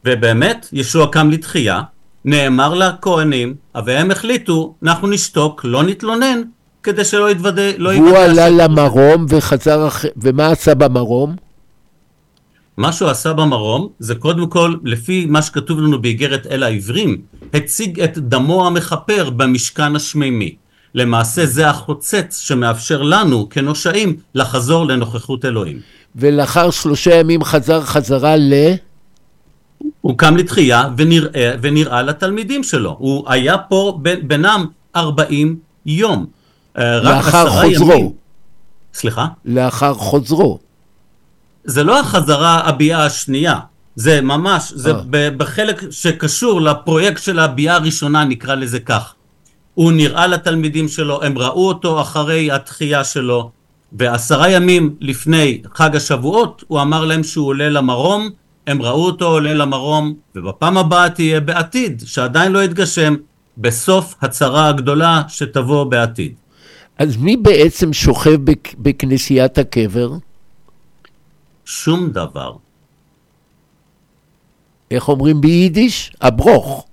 ובאמת, ישוע קם לתחייה, נאמר לכהנים, והם החליטו, אנחנו נשתוק, לא נתלונן, כדי שלא יתוודא, לא יתוודא. הוא עלה למרום וחזר, אח... ומה עשה במרום? מה שהוא עשה במרום זה קודם כל, לפי מה שכתוב לנו באיגרת אל העברים, הציג את דמו המכפר במשכן השמימי. למעשה זה החוצץ שמאפשר לנו כנושעים לחזור לנוכחות אלוהים. ולאחר שלושה ימים חזר חזרה ל... הוא קם לתחייה ונראה, ונראה לתלמידים שלו. הוא היה פה ב, בינם 40 יום. אה, לאחר חוזרו. ימים. סליחה? לאחר חוזרו. זה לא החזרה הביאה השנייה, זה ממש, זה אה. בחלק שקשור לפרויקט של הביאה הראשונה, נקרא לזה כך. הוא נראה לתלמידים שלו, הם ראו אותו אחרי התחייה שלו, ועשרה ימים לפני חג השבועות הוא אמר להם שהוא עולה למרום, הם ראו אותו עולה למרום, ובפעם הבאה תהיה בעתיד, שעדיין לא יתגשם, בסוף הצרה הגדולה שתבוא בעתיד. אז מי בעצם שוכב בכנסיית הקבר? שום דבר. איך אומרים ביידיש? הברוך.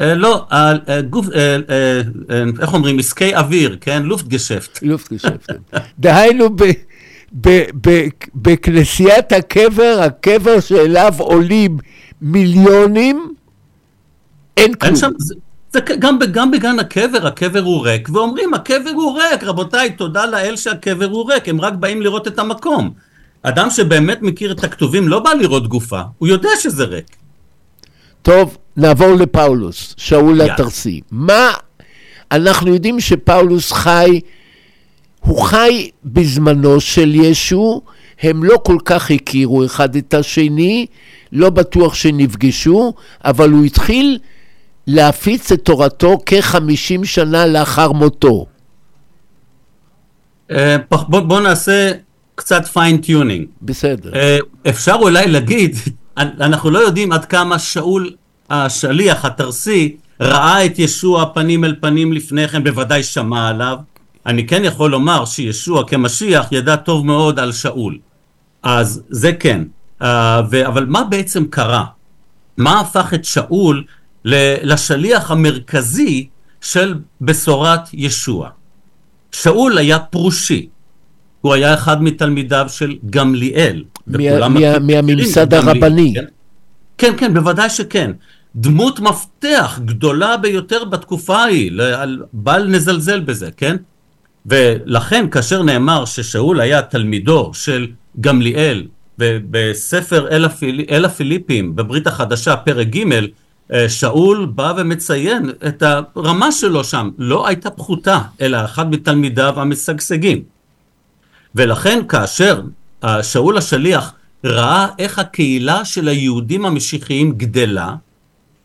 אה, לא, אה, אה, גוף, אה, אה, אה, איך אומרים? עסקי אוויר, כן? לופטגשפט. לופטגשפט. דהיינו, ב, ב, ב, בכנסיית הקבר, הקבר שאליו עולים מיליונים, אין כלום. אין שם, זה, זה גם, גם בגן הקבר, הקבר הוא ריק, ואומרים, הקבר הוא ריק, רבותיי, תודה לאל שהקבר הוא ריק, הם רק באים לראות את המקום. אדם שבאמת מכיר את הכתובים לא בא לראות גופה, הוא יודע שזה ריק. טוב, נעבור לפאולוס, שאול התרסי. מה, אנחנו יודעים שפאולוס חי, הוא חי בזמנו של ישו, הם לא כל כך הכירו אחד את השני, לא בטוח שנפגשו, אבל הוא התחיל להפיץ את תורתו כחמישים שנה לאחר מותו. אה, בוא, בוא נעשה קצת fine-tuning. בסדר. אה, אפשר אולי להגיד, אנחנו לא יודעים עד כמה שאול השליח, הטרסי, ראה את ישוע פנים אל פנים לפני כן, בוודאי שמע עליו. אני כן יכול לומר שישוע כמשיח ידע טוב מאוד על שאול. אז זה כן. Uh, ו- אבל מה בעצם קרה? מה הפך את שאול לשליח המרכזי של בשורת ישוע? שאול היה פרושי. הוא היה אחד מתלמידיו של גמליאל. מה, מה, מהממסד הרבני. כן? כן, כן, בוודאי שכן. דמות מפתח גדולה ביותר בתקופה ההיא, בל נזלזל בזה, כן? ולכן כאשר נאמר ששאול היה תלמידו של גמליאל בספר אל, הפיל... אל הפיליפים בברית החדשה פרק ג' אה, שאול בא ומציין את הרמה שלו שם, לא הייתה פחותה, אלא אחד מתלמידיו המשגשגים. ולכן כאשר אה, שאול השליח ראה איך הקהילה של היהודים המשיחיים גדלה,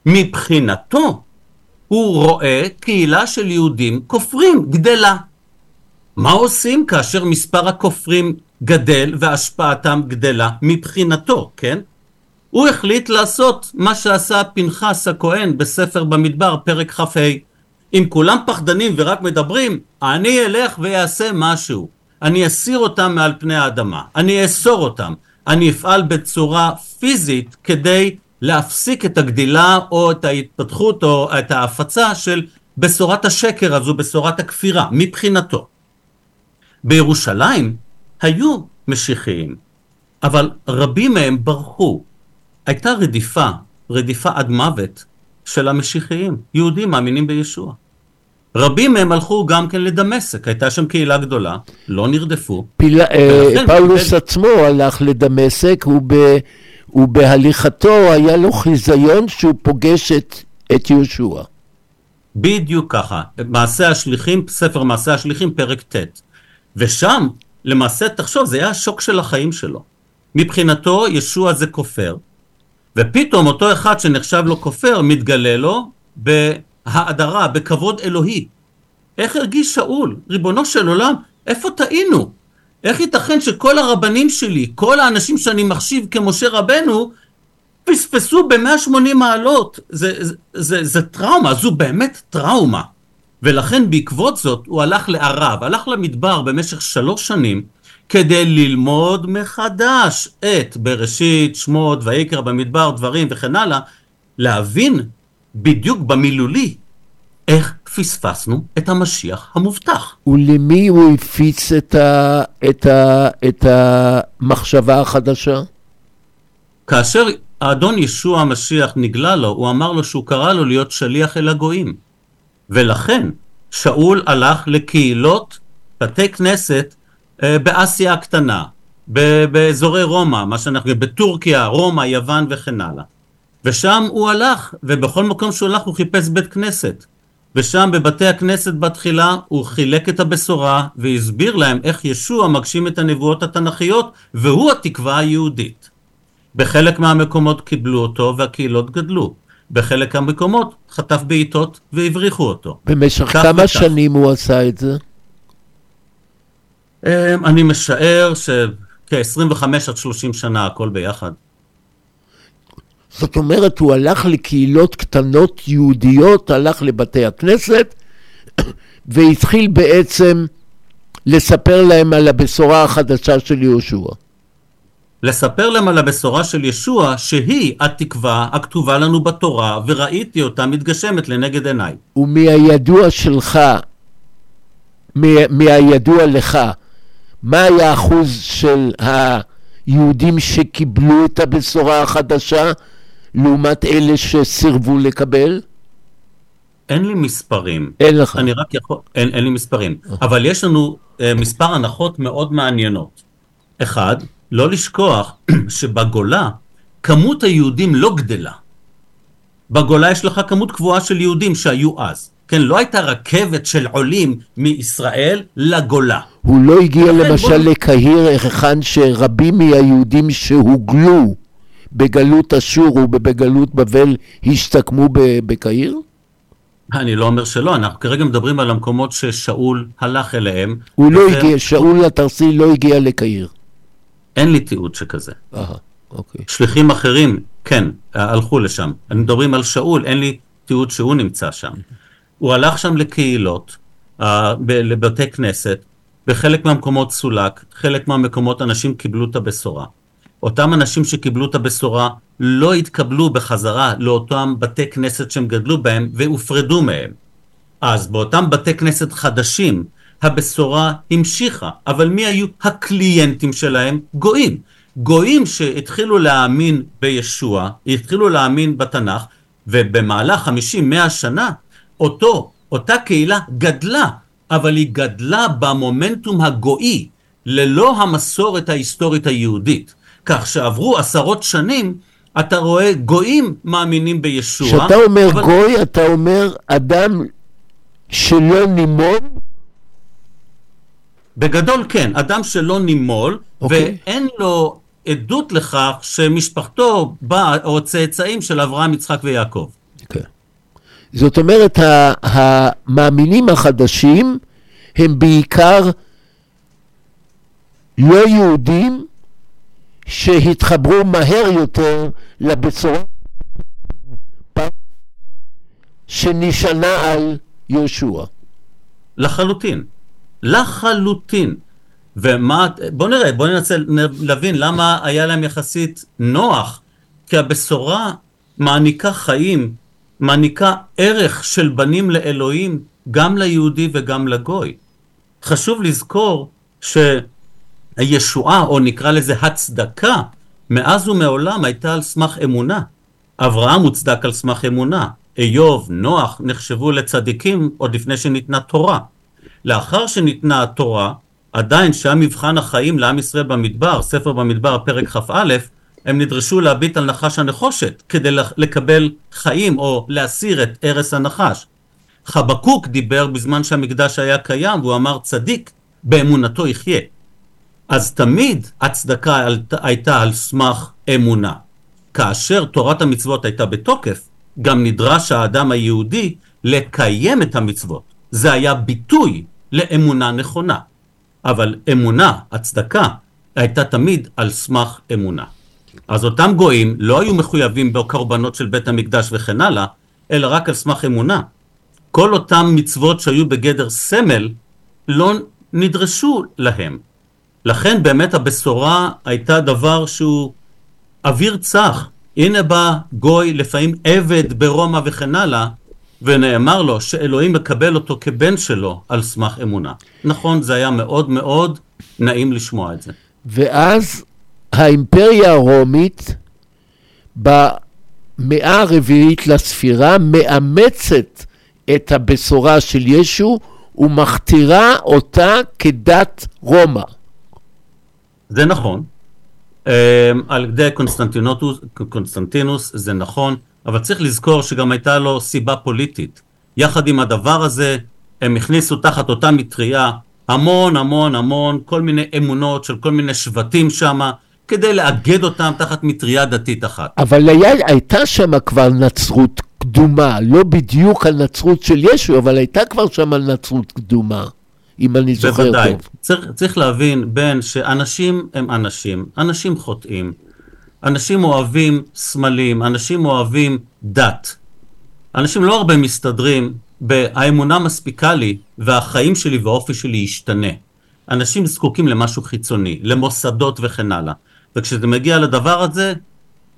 מבחינתו הוא רואה קהילה של יהודים כופרים גדלה. מה עושים כאשר מספר הכופרים גדל והשפעתם גדלה מבחינתו, כן? הוא החליט לעשות מה שעשה פנחס הכהן בספר במדבר, פרק כ"ה. אם כולם פחדנים ורק מדברים, אני אלך ואעשה משהו. אני אסיר אותם מעל פני האדמה. אני אאסור אותם. אני אפעל בצורה פיזית כדי להפסיק את הגדילה או את ההתפתחות או את ההפצה של בשורת השקר הזו, בשורת הכפירה, מבחינתו. בירושלים היו משיחיים, אבל רבים מהם ברחו. הייתה רדיפה, רדיפה עד מוות של המשיחיים, יהודים מאמינים בישוע. רבים מהם הלכו גם כן לדמשק, הייתה שם קהילה גדולה, לא נרדפו. פיל... אה, פאולוס עצמו הלך לדמשק, וב... ובהליכתו היה לו חיזיון שהוא פוגש את, את יהושע. בדיוק ככה, מעשה השליחים, ספר מעשה השליחים, פרק ט'. ושם, למעשה, תחשוב, זה היה השוק של החיים שלו. מבחינתו, ישוע זה כופר, ופתאום אותו אחד שנחשב לו כופר, מתגלה לו בהאדרה, בכבוד אלוהי. איך הרגיש שאול? ריבונו של עולם, איפה טעינו? איך ייתכן שכל הרבנים שלי, כל האנשים שאני מחשיב כמשה רבנו, פספסו ב-180 מעלות. זה, זה, זה, זה טראומה, זו באמת טראומה. ולכן בעקבות זאת הוא הלך לערב, הלך למדבר במשך שלוש שנים כדי ללמוד מחדש את בראשית, שמות, ויקרא במדבר, דברים וכן הלאה, להבין בדיוק במילולי איך פספסנו את המשיח המובטח. ולמי הוא הפיץ את, ה... את, ה... את המחשבה החדשה? כאשר האדון ישוע המשיח נגלה לו, הוא אמר לו שהוא קרא לו להיות שליח אל הגויים. ולכן שאול הלך לקהילות, בתי כנסת, אה, באסיה הקטנה, באזורי רומא, מה שאנחנו, בטורקיה, רומא, יוון וכן הלאה. ושם הוא הלך, ובכל מקום שהוא הלך הוא חיפש בית כנסת. ושם בבתי הכנסת בתחילה הוא חילק את הבשורה והסביר להם איך ישוע מגשים את הנבואות התנ"כיות והוא התקווה היהודית. בחלק מהמקומות קיבלו אותו והקהילות גדלו. בחלק מהמקומות חטף בעיטות והבריחו אותו. במשך כמה וכך. שנים הוא עשה את זה? אמ, אני משער שכ-25 עד 30 שנה הכל ביחד. זאת אומרת, הוא הלך לקהילות קטנות יהודיות, הלך לבתי הכנסת, והתחיל בעצם לספר להם על הבשורה החדשה של יהושע. לספר להם על הבשורה של ישוע שהיא התקווה הכתובה לנו בתורה וראיתי אותה מתגשמת לנגד עיניי. ומהידוע שלך, מה- מהידוע לך, מה היה האחוז של היהודים שקיבלו את הבשורה החדשה לעומת אלה שסירבו לקבל? אין לי מספרים. אין לך. אני רק יכול, אין, אין לי מספרים. אבל יש לנו אה, מספר הנחות מאוד מעניינות. אחד, לא לשכוח שבגולה כמות היהודים לא גדלה. בגולה יש לך כמות קבועה של יהודים שהיו אז. כן, לא הייתה רכבת של עולים מישראל לגולה. הוא לא הגיע למשל בוא- לקהיר היכן שרבים מהיהודים שהוגלו בגלות אשור ובגלות בבל השתקמו בקהיר? אני לא אומר שלא, אנחנו כרגע מדברים על המקומות ששאול הלך אליהם. הוא לא הגיע, שאול התרסי לא הגיע לקהיר. אין לי תיעוד שכזה. אהה, אוקיי. שליחים אחרים, כן, הלכו לשם. מדברים על שאול, אין לי תיעוד שהוא נמצא שם. הוא הלך שם לקהילות, אה, לבתי כנסת, בחלק מהמקומות סולק, חלק מהמקומות אנשים קיבלו את הבשורה. אותם אנשים שקיבלו את הבשורה לא התקבלו בחזרה לאותם בתי כנסת שהם גדלו בהם והופרדו מהם. אז באותם בתי כנסת חדשים הבשורה המשיכה, אבל מי היו הקליינטים שלהם? גויים. גויים שהתחילו להאמין בישוע, התחילו להאמין בתנ"ך, ובמהלך 50-100 שנה, אותו, אותה קהילה גדלה, אבל היא גדלה במומנטום הגוי, ללא המסורת ההיסטורית היהודית. כך שעברו עשרות שנים, אתה רואה גויים מאמינים בישוע. כשאתה אומר אבל- גוי, אתה אומר אדם שלא נימון, בגדול כן, אדם שלא נימול, אוקיי. ואין לו עדות לכך שמשפחתו באה, או צאצאים של אברהם, יצחק ויעקב. כן. זאת אומרת, המאמינים החדשים הם בעיקר לא יהודים שהתחברו מהר יותר לבשורה שנשענה על יהושע. לחלוטין. לחלוטין. ומה, בוא נראה, בוא ננסה להבין למה היה להם יחסית נוח, כי הבשורה מעניקה חיים, מעניקה ערך של בנים לאלוהים, גם ליהודי וגם לגוי. חשוב לזכור שהישועה, או נקרא לזה הצדקה, מאז ומעולם הייתה על סמך אמונה. אברהם הוצדק על סמך אמונה. איוב, נוח, נחשבו לצדיקים עוד לפני שניתנה תורה. לאחר שניתנה התורה, עדיין שהיה מבחן החיים לעם ישראל במדבר, ספר במדבר, פרק כ"א, הם נדרשו להביט על נחש הנחושת כדי לקבל חיים או להסיר את הרס הנחש. חבקוק דיבר בזמן שהמקדש היה קיים והוא אמר צדיק באמונתו יחיה. אז תמיד הצדקה הייתה על סמך אמונה. כאשר תורת המצוות הייתה בתוקף, גם נדרש האדם היהודי לקיים את המצוות. זה היה ביטוי לאמונה נכונה. אבל אמונה, הצדקה, הייתה תמיד על סמך אמונה. אז אותם גויים לא היו מחויבים בקורבנות של בית המקדש וכן הלאה, אלא רק על סמך אמונה. כל אותם מצוות שהיו בגדר סמל לא נדרשו להם. לכן באמת הבשורה הייתה דבר שהוא אוויר צח. הנה בא גוי, לפעמים עבד ברומא וכן הלאה, ונאמר לו שאלוהים מקבל אותו כבן שלו על סמך אמונה. נכון, זה היה מאוד מאוד נעים לשמוע את זה. ואז האימפריה הרומית במאה הרביעית לספירה מאמצת את הבשורה של ישו ומכתירה אותה כדת רומא. זה נכון. אמ, על ידי קונסטנטינוטוס, קונסטנטינוס זה נכון, אבל צריך לזכור שגם הייתה לו סיבה פוליטית. יחד עם הדבר הזה, הם הכניסו תחת אותה מטריה המון המון המון כל מיני אמונות של כל מיני שבטים שמה, כדי לאגד אותם תחת מטריה דתית אחת. אבל היה, הייתה שם כבר נצרות קדומה, לא בדיוק הנצרות של ישו, אבל הייתה כבר שם נצרות קדומה, אם אני זוכר בוודאי. טוב. צריך, צריך להבין, בן, שאנשים הם אנשים, אנשים חוטאים, אנשים אוהבים סמלים, אנשים אוהבים דת. אנשים לא הרבה מסתדרים ב"האמונה מספיקה לי והחיים שלי והאופי שלי ישתנה". אנשים זקוקים למשהו חיצוני, למוסדות וכן הלאה. וכשזה מגיע לדבר הזה,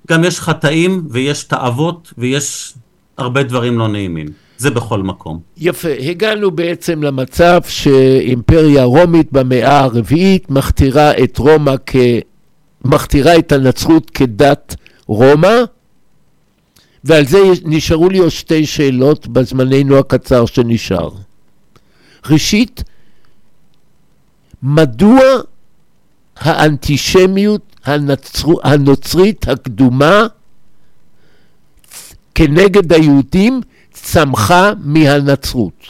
גם יש חטאים ויש תאוות ויש הרבה דברים לא נעימים. זה בכל מקום. יפה, הגענו בעצם למצב שאימפריה רומית במאה הרביעית מכתירה את רומא כ... מכתירה את הנצרות כדת רומא, ועל זה נשארו לי עוד שתי שאלות בזמננו הקצר שנשאר. ראשית, מדוע האנטישמיות הנצר... הנוצרית הקדומה כנגד היהודים צמחה מהנצרות?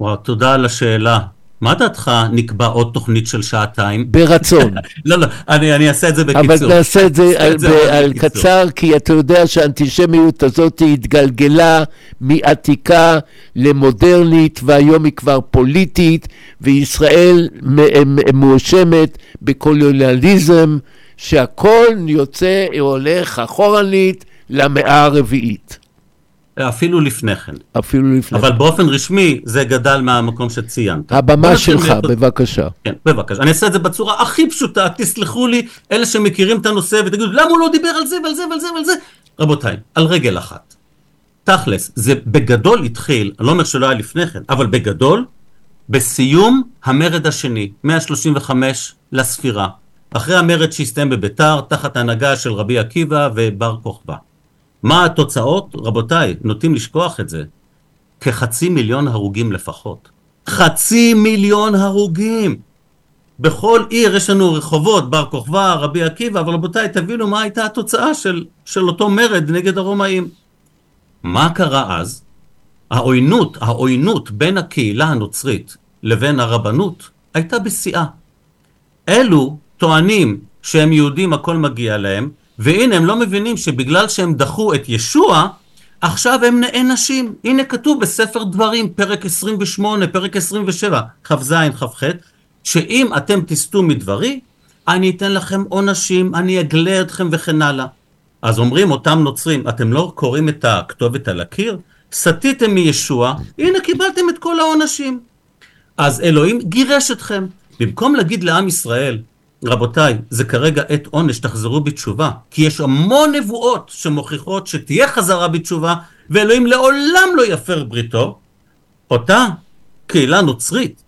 וואו, תודה על השאלה. מה דעתך נקבע עוד תוכנית של שעתיים? ברצון. לא, לא, אני, אני אעשה את זה בקיצור. אבל נעשה את זה על, זה על. קצר, כי אתה יודע שהאנטישמיות הזאת התגלגלה מעתיקה למודרנית, והיום היא כבר פוליטית, וישראל מואשמת בקולוניאליזם, שהכל יוצא, הולך אחורנית למאה הרביעית, אפילו לפני כן. אפילו לפני. אבל באופן רשמי זה גדל מהמקום שציינת. הבמה שלך, מאיפה- בבקשה. כן, בבקשה. אני אעשה את זה בצורה הכי פשוטה, תסלחו לי, אלה שמכירים את הנושא ותגידו, למה הוא לא דיבר על זה ועל זה ועל זה ועל זה? רבותיי, על רגל אחת. תכלס, זה בגדול התחיל, אני לא אומר שלא היה לפני כן, אבל בגדול, בסיום המרד השני, 135 לספירה. אחרי המרד שהסתיים בביתר, תחת ההנהגה של רבי עקיבא ובר כוכבא. מה התוצאות? רבותיי, נוטים לשכוח את זה. כחצי מיליון הרוגים לפחות. חצי מיליון הרוגים! בכל עיר יש לנו רחובות, בר כוכבא, רבי עקיבא, אבל רבותיי, תבינו מה הייתה התוצאה של, של אותו מרד נגד הרומאים. מה קרה אז? העוינות, העוינות בין הקהילה הנוצרית לבין הרבנות הייתה בשיאה. אלו טוענים שהם יהודים הכל מגיע להם, והנה הם לא מבינים שבגלל שהם דחו את ישוע, עכשיו הם נענשים. הנה כתוב בספר דברים, פרק 28, פרק 27, כ"ז, כ"ח, שאם אתם תסטו מדברי, אני אתן לכם עונשים, אני אגלה אתכם וכן הלאה. אז אומרים אותם נוצרים, אתם לא קוראים את הכתובת על הקיר? סטיתם מישוע, הנה קיבלתם את כל העונשים. אז אלוהים גירש אתכם. במקום להגיד לעם ישראל, רבותיי, זה כרגע עת עונש, תחזרו בתשובה. כי יש המון נבואות שמוכיחות שתהיה חזרה בתשובה, ואלוהים לעולם לא יפר בריתו. אותה קהילה נוצרית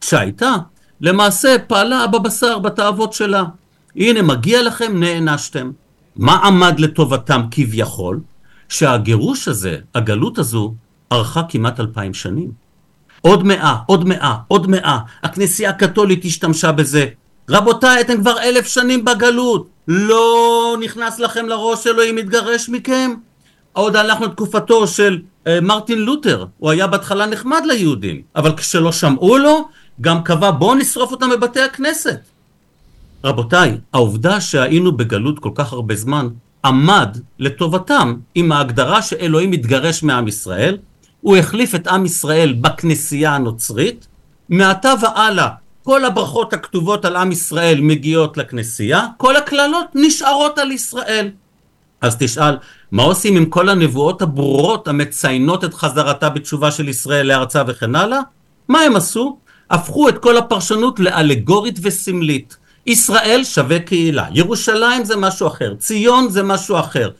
שהייתה, למעשה פעלה בבשר, בתאוות שלה. הנה, מגיע לכם, נענשתם. מה עמד לטובתם כביכול? שהגירוש הזה, הגלות הזו, ארכה כמעט אלפיים שנים. עוד מאה, עוד מאה, עוד מאה. הכנסייה הקתולית השתמשה בזה. רבותיי, אתם כבר אלף שנים בגלות. לא נכנס לכם לראש אלוהים מתגרש מכם? עוד הלכנו לתקופתו של אה, מרטין לותר. הוא היה בהתחלה נחמד ליהודים, אבל כשלא שמעו לו, גם קבע בואו נשרוף אותם בבתי הכנסת. רבותיי, העובדה שהיינו בגלות כל כך הרבה זמן, עמד לטובתם עם ההגדרה שאלוהים מתגרש מעם ישראל, הוא החליף את עם ישראל בכנסייה הנוצרית, מעתה והלאה כל הברכות הכתובות על עם ישראל מגיעות לכנסייה, כל הקללות נשארות על ישראל. אז תשאל, מה עושים עם כל הנבואות הברורות המציינות את חזרתה בתשובה של ישראל לארצה וכן הלאה? מה הם עשו? הפכו את כל הפרשנות לאלגורית וסמלית. ישראל שווה קהילה, ירושלים זה משהו אחר, ציון זה משהו אחר.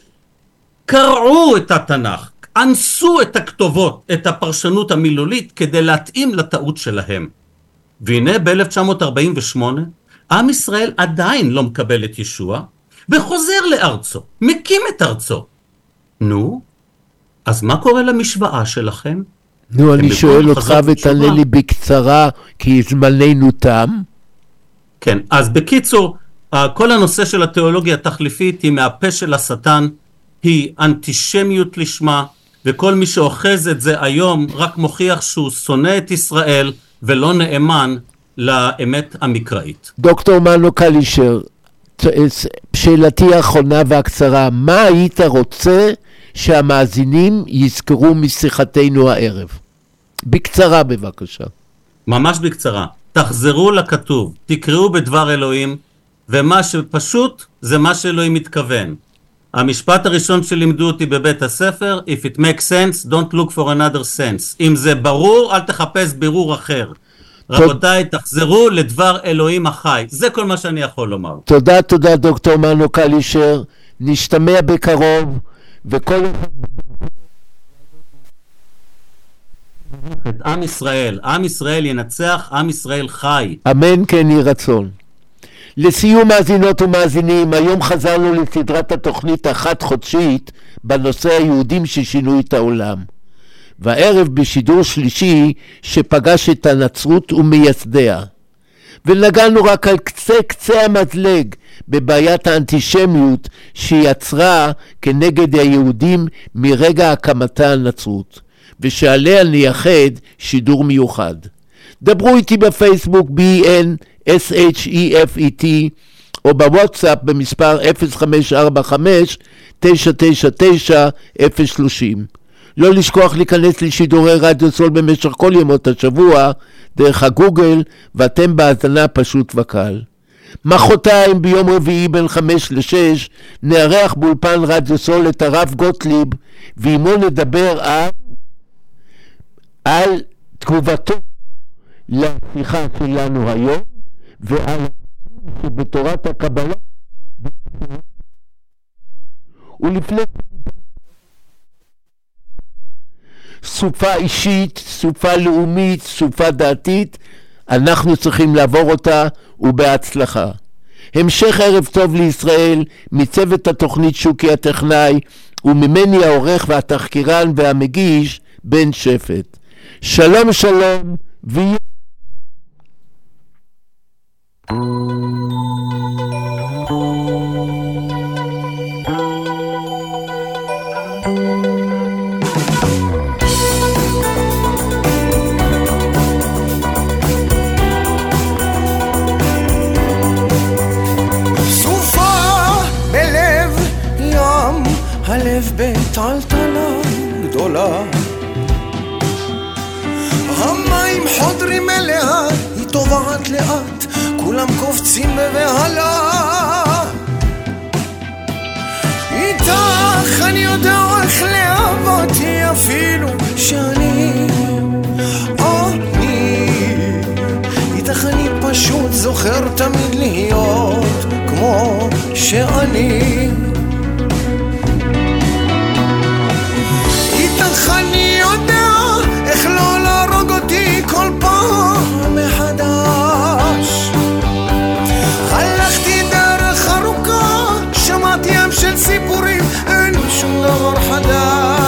קרעו את התנ"ך, אנסו את הכתובות, את הפרשנות המילולית, כדי להתאים לטעות שלהם. והנה ב-1948, עם ישראל עדיין לא מקבל את ישוע, וחוזר לארצו, מקים את ארצו. נו, אז מה קורה למשוואה שלכם? נו, אני שואל אותך ותענה. לי בקצרה, כי זמננו תם. כן, אז בקיצור, כל הנושא של התיאולוגיה התחליפית היא מהפה של השטן, היא אנטישמיות לשמה, וכל מי שאוחז את זה היום רק מוכיח שהוא שונא את ישראל ולא נאמן לאמת המקראית. דוקטור מנו קלישר, שאלתי האחרונה והקצרה, מה היית רוצה שהמאזינים יזכרו משיחתנו הערב? בקצרה בבקשה. ממש בקצרה, תחזרו לכתוב, תקראו בדבר אלוהים, ומה שפשוט זה מה שאלוהים מתכוון. המשפט הראשון שלימדו אותי בבית הספר, If it makes sense, don't look for another sense. אם זה ברור, אל תחפש בירור אחר. רבותיי, תחזרו לדבר אלוהים החי. זה כל מה שאני יכול לומר. תודה, תודה, דוקטור מנו קלישר. נשתמע בקרוב, וכל... את עם ישראל, עם ישראל ינצח, עם ישראל חי. אמן כן יהי רצון. לסיום מאזינות ומאזינים, היום חזרנו לסדרת התוכנית החד-חודשית בנושא היהודים ששינו את העולם. והערב בשידור שלישי שפגש את הנצרות ומייסדיה. ונגענו רק על קצה קצה המזלג בבעיית האנטישמיות שיצרה כנגד היהודים מרגע הקמתה הנצרות, ושעליה נייחד שידור מיוחד. דברו איתי בפייסבוק B-N-S-H-E-F-E-T או בוואטסאפ במספר 0545-999-030. לא לשכוח להיכנס לשידורי רדיו סול במשך כל ימות השבוע דרך הגוגל ואתם בהאזנה פשוט וקל. מחרתיים ביום רביעי בין חמש לשש נארח באולפן רדיו סול את הרב גוטליב ועמו נדבר על, על תגובתו לשיחה שלנו היום ועל שבתורת הקבלה ולפני סופה אישית, סופה לאומית, סופה דעתית, אנחנו צריכים לעבור אותה ובהצלחה. המשך ערב טוב לישראל מצוות התוכנית שוקי הטכנאי וממני העורך והתחקירן והמגיש בן שפט. שלום שלום ויהיה הלב בטלטלה גדולה. המים חודרים אליה טובעת לאט, כולם קופצים בבהלה. איתך אני יודע איך לאהבתי אפילו שאני אני. איתך אני פשוט זוכר תמיד להיות כמו שאני. איתך אני יודע איך לא להרוג אותי כל פעם מחדש עולם של סיפורים, אין שום דבר חדש.